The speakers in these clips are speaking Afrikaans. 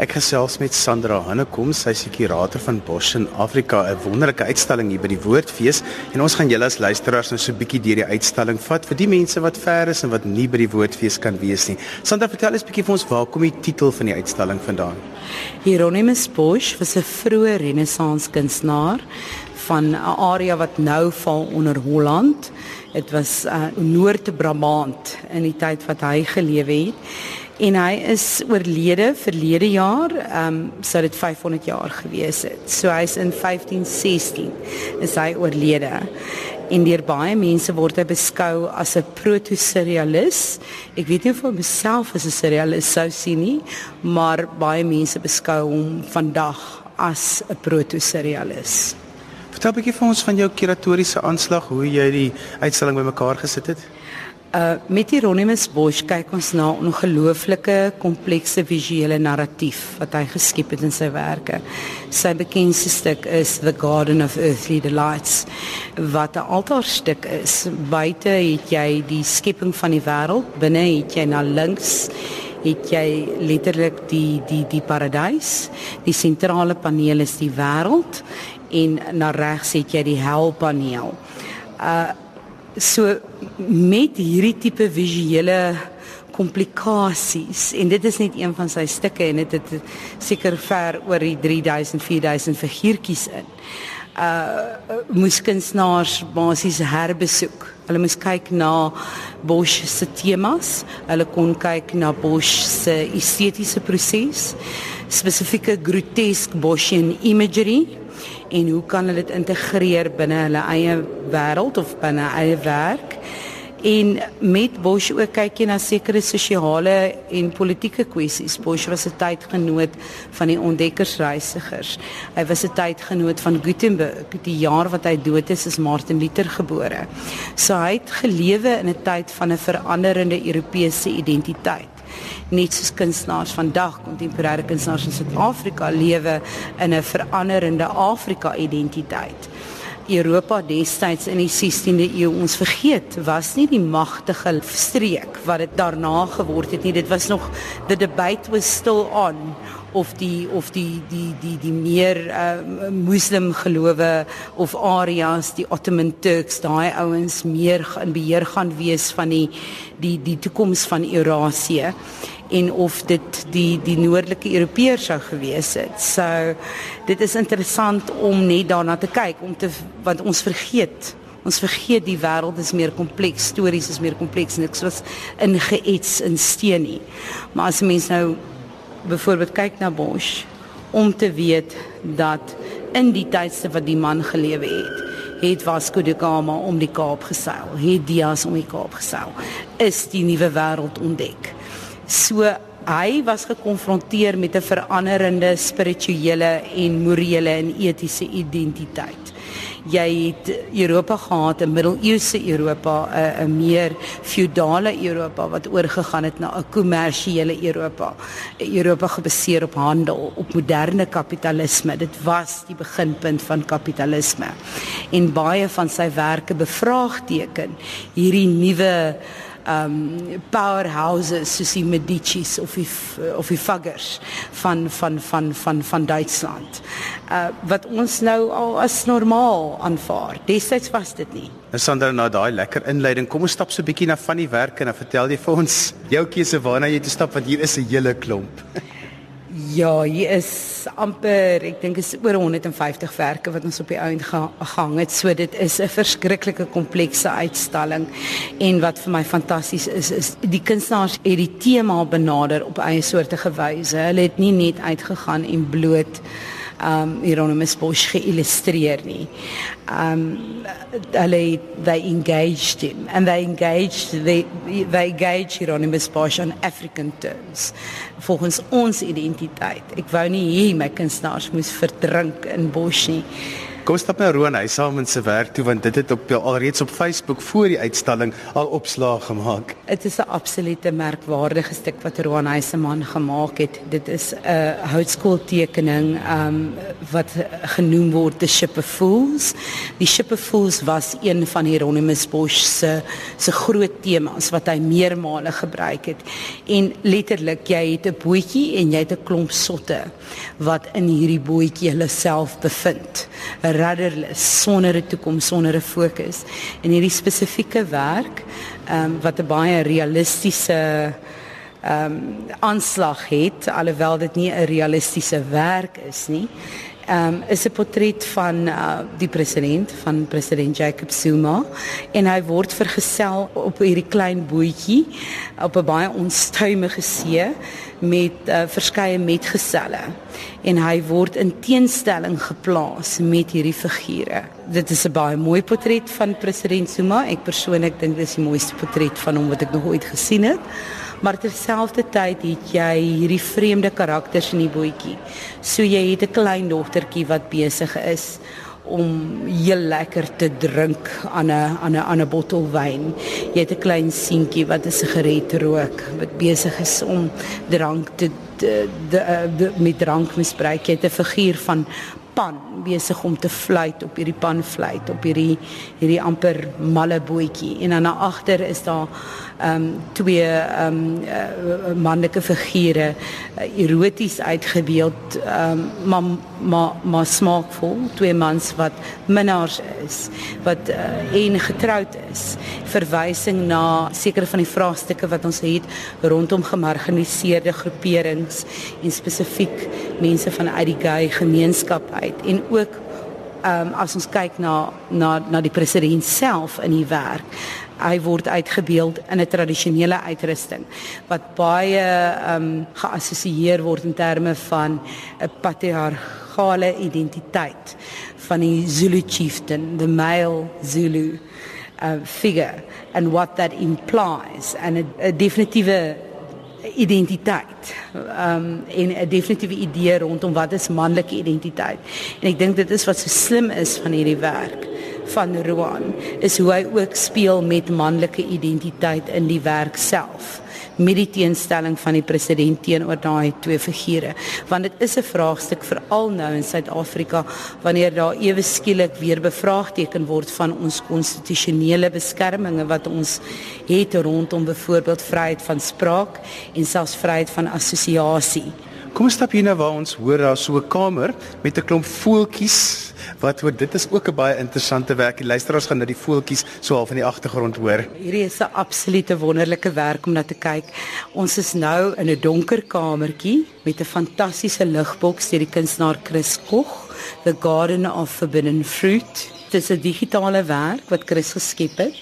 Ek gesels met Sandra Hannekom, sy is die kurator van Bosch in Afrika, 'n wonderlike uitstalling hier by die Woordfees en ons gaan julle as luisteraars nou so 'n bietjie deur die uitstalling vat vir die mense wat ver is en wat nie by die Woordfees kan wees nie. Sandra, vertel eens bietjie vir ons waar kom die titel van die uitstalling vandaan? Hieronymus Bosch was 'n vroeë renessans kunstenaar van 'n area wat nou val onder Holland. Dit was uh, Noord-Brabant in die tyd wat hy gelewe het en hy is oorlede verlede jaar, ehm um, sou dit 500 jaar gewees het. So hy's in 1516 is hy oorlede. En deur baie mense word hy beskou as 'n proto-surrealis. Ek weet nie of hy homself as 'n surrealis sou sien nie, maar baie mense beskou hom vandag as 'n proto-surrealis. Vertel 'n bietjie vir ons van jou kuratoriese aanslag, hoe jy die uitstalling bymekaar gesit het. Uh met Hieronymus Bosch kyk ons na 'n ongelooflike komplekse visuele narratief wat hy geskep het in sy werke. Sy bekendste stuk is The Garden of Earthly Delights wat 'n altaarstuk is. Buite het jy die skepping van die wêreld, binne het jy na links het jy letterlik die die die paradys. Die sentrale paneel is die wêreld en na regs het jy die helpaneel. Uh so met hierdie tipe visuele komplikasies en dit is net een van sy stukke en dit het seker ver oor die 3000 4000 figuurtjies in. Uh moes kunstenaars basies herbesoek. Hulle moes kyk na Bosch se temas, hulle kon kyk na Bosch se estetiese proses, spesifieke grotesk Boschian imagery en hoe kan hulle dit integreer binne hulle eie wêreld of binne eie werk? En met Bosch ook kyk jy na sekere sosiale en politieke kwessies. Bosch was 'n tydgenoot van die ontdekkersreisigers. Hy was 'n tydgenoot van Gutenberg. Die jaar wat hy dood is, is Martin Luther gebore. So hy het gelewe in 'n tyd van 'n veranderende Europese identiteit net soos kunstenaars vandag kontemporêre kunstenaars in Suid-Afrika lewe in 'n veranderende Afrika identiteit. Europa destyds in die 16de eeu ons vergeet was nie die magtige streek wat dit daarna geword het nie dit was nog the debate was still on of die of die die die die meer uh, moslim gelowe of areas die Ottoman Turks daai ouens meer in beheer gaan wees van die die die toekoms van Eurasië en of dit die die noordelike Europeërs sou gewees het. So dit is interessant om net daarna te kyk om te want ons vergeet ons vergeet die wêreld is meer kompleks, stories is meer kompleks en niks was ingeets in steen nie. Maar as 'n mens nou byvoorbeeld kyk na Bosch om te weet dat in die tydste wat die man gelewe het het Vasco da Gama om die Kaap geseil, het Dias om die Kaap geseil, is die nuwe wêreld ontdek. So hy was gekonfronteer met 'n veranderende spirituele en morele en etiese identiteit. Jy het Europa gehad, 'n middeleeuse Europa, 'n 'n meer feudale Europa wat oorgegaan het na 'n kommersiële Europa. 'n Europa gebaseer op handel, op moderne kapitalisme. Dit was die beginpunt van kapitalisme. En baie van sy werke bevraagteken hierdie nuwe um powerhouses soos die Medici's of die of die Fuggers van van van van van Duitsland. Uh wat ons nou al as normaal aanvaar. Destyds was dit nie. Nou Sandra na daai lekker inleiding, kom ons stap so 'n bietjie na van die werk en dan vertel jy vir ons jou keuse waarna jy te stap want hier is 'n hele klomp. Ja, hier is amper, ek dink is oor 150 werke wat ons op die einde gehang het. So dit is 'n verskriklike komplekse uitstalling. En wat vir my fantasties is, is die kunstenaars het die tema benader op eie soorte gewyse. Hulle het nie net uitgegaan en bloot um Hieronymus Bosch geillustreer nie. Um hulle they engaged him and they engaged they they engaged Hieronymus Bosch on African terms volgens ons identiteit. Ek wou nie hier my kunstenaars moes verdrink in Bosch nie. Kom stap nou Roan hy saam in sy werk toe want dit het op alreeds op Facebook voor die uitstalling al opslaag gemaak. Dit is 'n absolute merkwaardige stuk wat Roan hy se man gemaak het. Dit is 'n houtskooltekening um wat genoem word The Ship of Fools. Die Ship of Fools was een van Hieronymus Bosch se se groot temas wat hy meermale gebruik het. En letterlik jy het 'n bootjie en jy het 'n klomp sotte wat in hierdie bootjie hulle self bevind. 'n Rudderless sonder 'n toekoms, sonder 'n fokus. En hierdie spesifieke werk, ehm um, wat 'n baie realistiese ehm um, aanslag het, alhoewel dit nie 'n realistiese werk is nie. Um, is 'n portret van uh, die president van president Jacob Zuma en hy word vergesel op hierdie klein bootjie op 'n baie onstuimige see met uh, verskeie metgeselle en hy word in teenstelling geplaas met hierdie figure. Dit is 'n baie mooi portret van president Zuma. Ek persoonlik dink dit is die mooiste portret van hom wat ek nog ooit gesien het. Maar terselfdertyd het jy hierdie vreemde karakters in die bootjie. So jy het 'n klein dogtertjie wat besig is om heel lekker te drink aan 'n aan 'n aan 'n bottel wyn. Jy het 'n klein seentjie wat 'n sigaret rook, wat besig is om drank te de, de, de, met drank misbruik. Jy het 'n figuur van pan besig om te fluit op hierdie panfluit op hierdie hierdie amper malle bootjie. En dan agter is daar ehm um, twee ehm um, uh, manlike figure uh, eroties uitgebeeld ehm um, maar maar maar smaakvol. Twee mans wat minnaars is wat uh, en getroud is. Verwysing na sekere van die vraagstukke wat ons het rondom gemarginaliseerde groeperings en spesifiek mense van uit die gay gemeenskap uit en ook ehm um, as ons kyk na na na die president self in die werk hy word uitgebeeld in 'n tradisionele uitrusting wat baie ehm um, geassosieer word in terme van 'n patriargale identiteit van die Zulu chieftain the male Zulu uh, figure and what that implies. And 'n definitiewe identiteit. Ehm um, en 'n definitiewe idee rondom wat is manlike identiteit. En ek dink dit is wat so slim is van hierdie werk van Roan is hoe hy ook speel met manlike identiteit in die werk self met die teenstelling van die president teenoor daai twee figure want dit is 'n vraagstuk veral nou in Suid-Afrika wanneer daar ewe skielik weer bevraagteken word van ons konstitusionele beskerminge wat ons het rondom byvoorbeeld vryheid van spraak en selfs vryheid van assosiasie. Kom ons stap hier nou waar ons hoor daar so 'n kamer met 'n klomp voeltjies wat hoor dit is ook 'n baie interessante werk. Die luisteraars gaan nou die voeltjies so half in die agtergrond hoor. Hierdie is 'n absolute wonderlike werk om na te kyk. Ons is nou in 'n donker kamertjie met 'n fantastiese ligboks deur die kunstenaar Chris Koch, The Garden of Forbidden Fruit. Dit is 'n digitale werk wat Chris geskep het.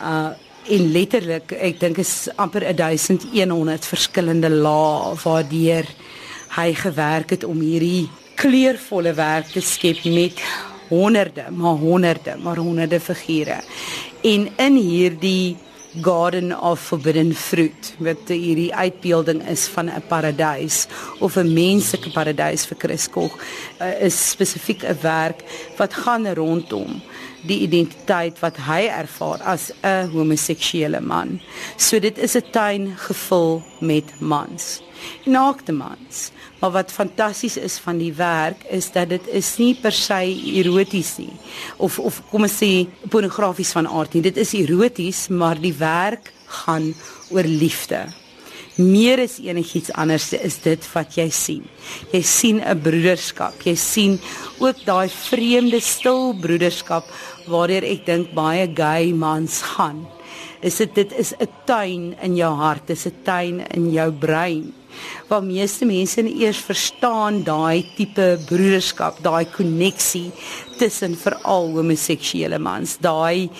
Uh en letterlik, ek dink is amper 1100 verskillende lae waardeur hy gewerk het om hierdie kleurvolle werk te skep met honderde, maar honderde, maar honderde figure. En in hierdie Garden of Forbidden Fruit, wat hierdie uitbeelding is van 'n paradys of 'n menslike paradys vir Chris Koch, uh, is spesifiek 'n werk wat gaan rondom die identiteit wat hy ervaar as 'n homoseksuele man. So dit is 'n tuin gevul met mans. Naakte mans. Maar wat fantasties is van die werk is dat dit is nie per se eroties nie of of kom ons sê pornografies van aard nie. Dit is eroties, maar die werk gaan oor liefde. Meer as enigiets anders is dit wat jy sien. Jy sien 'n broederskap. Jy sien ook daai vreemde stil broederskap waardeur ek dink baie gay mans gaan. Is dit dit is 'n tuin in jou hart, dis 'n tuin in jou brein waar meeste mense nie eers verstaan daai tipe broederskap, daai koneksie tussen veral homoseksuele mans. Daai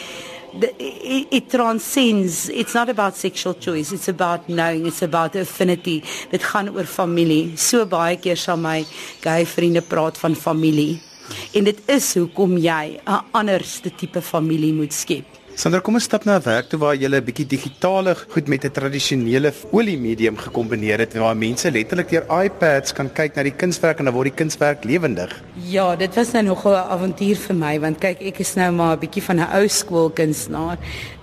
it, it transcends it's not about sexual choice it's about knowing it's about affinity. Dit gaan oor familie. So baie keer sal my gay vriende praat van familie. En dit is hoekom jy 'n anderste tipe familie moet skep Sandra, kom ons stap na 'n werk toe waar jy 'n bietjie digitale goed met 'n tradisionele oliemedium gekombineer het waar mense letterlik deur iPads kan kyk na die kunswerk en dan word die kunswerk lewendig. Ja, dit was nou nog 'n avontuur vir my want kyk, ek is nou maar 'n bietjie van 'n ou skool kunstenaar.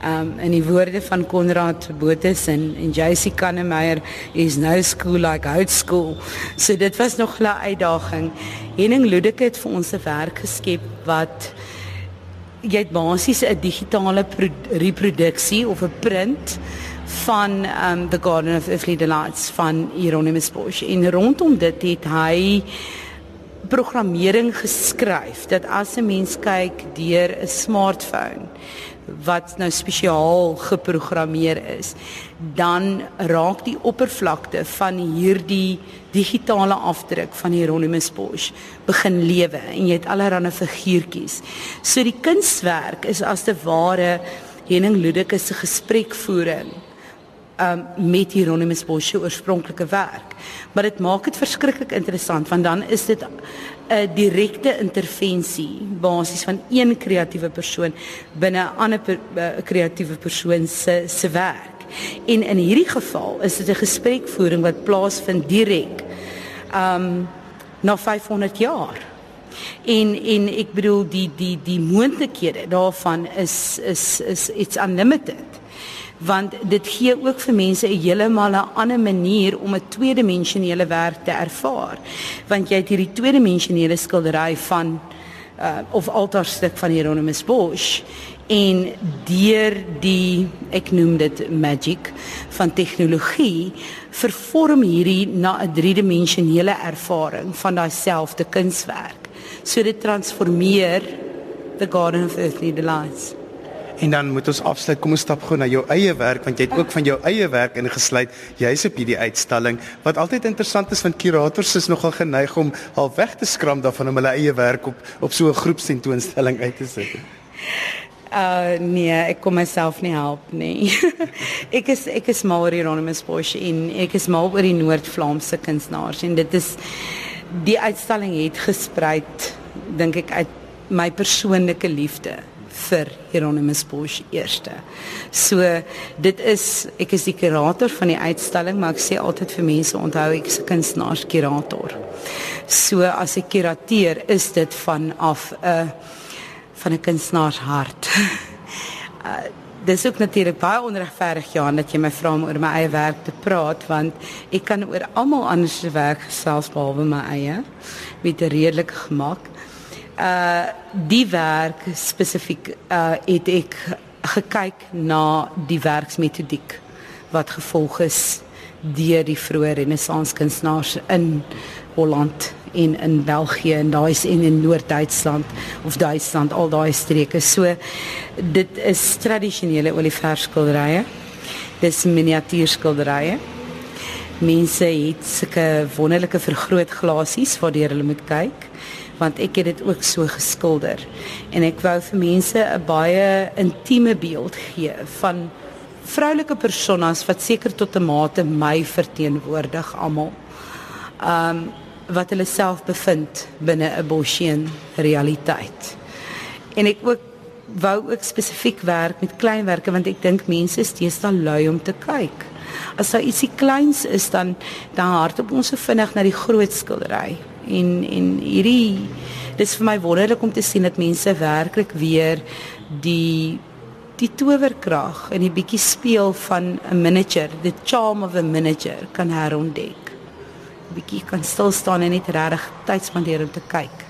Um in die woorde van Konrad Botes en en JC Kannemeyer is no school like old school. So dit was nog 'n uitdaging. Henning Ludeke het vir ons 'n werk geskep wat jy het basies 'n digitale reproduksie of 'n print van um the Garden of Earthly Delights van Hieronymus Bosch. En rondom dit het hy programmering geskryf dat as 'n mens kyk deur 'n smartphone wat nou spesiaal geprogrammeer is, dan raak die oppervlakte van hierdie digitale afdruk van Hieronymus Bosch begin lewe en jy het allerlei figuurtjies. So die kunswerk is as te ware Henning Ludeke se gesprekvoering um met Hieronymus Bosch se oorspronklike werk. Maar dit maak dit verskriklik interessant want dan is dit 'n direkte intervensie basies van een kreatiewe persoon binne 'n ander kreatiewe per, uh, persoon se se werk. En in hierdie geval is dit 'n gesprekvoering wat plaasvind direk um na 500 jaar. En en ek bedoel die die die moontlikhede daarvan is is is it's unlimited want dit gee ook vir mense 'n heeltemal 'n ander manier om 'n tweedimensionele werk te ervaar. Want jy het hierdie tweedimensionele skildery van uh, of altaarstuk van Hieronymus Bosch en deur die ek noem dit magic van tegnologie vervorm hierdie na 'n driedimensionele ervaring van daai selfde kunswerk. So dit transformeer the garden of earthly delights. En dan moet ons afsluit. Kom ons stap gou na jou eie werk want jy het ook van jou eie werk ingesluit. Jy's op hierdie uitstalling. Wat altyd interessant is van kurators is nogal geneig om al weg te skram daarvan om hulle eie werk op op so 'n groepstentoonstelling uit te sit. Uh nee, ek kom myself nie help nie. ek is ek is mal oor Hieronymus Bosch en ek is mal oor die Noord-Vlaamse kunstenaars en dit is die uitstalling het gesprei dink ek uit my persoonlike liefde vir Hieronymus Bosch eerste. So dit is ek is die kurator van die uitstalling, maar ek sê altyd vir mense onthou ek is 'n kunstenaarskurator. So as ek kurateer, is dit van af 'n uh, van 'n kunstenaarshart. uh, Dis ook natuurlik baie onregverdig ja dat jy my vra om oor my eie werk te praat want ek kan oor almal anders se werk gesels behalwe my eie met 'n redelike gemak uh die werk spesifiek uh het ek gekyk na die werksmetodiek wat gevolg is deur die vroeë renessans kunstenaars in Holland en in België en daai en in Noord-Duitsland of Duitsland al daai streke. So dit is tradisionele olieverskilderye. Dis miniatuurskilderye. Mense het sulke wonderlike vergrootglasies waardeur hulle moet kyk want ek het dit ook so geskilder en ek wou vir mense 'n baie intieme beeld gee van vroulike personas wat seker tot 'n mate my verteenwoordig almal. Um wat hulle self bevind binne 'n Boschian realiteit. En ek ook wou ook spesifiek werk met kleinwerke want ek dink mense is teenoor lui om te kyk. As daar ietsie kleins is dan dan hardop ons so vinnig na die groot skildery en en hierdie dis vir my wonderlik om te sien dat mense werklik weer die die towerkrag en die bietjie speel van 'n miniature, the charm of a miniature kan herontdek. Bietjie kan stil staan en net regtig tyd spandeer om te kyk.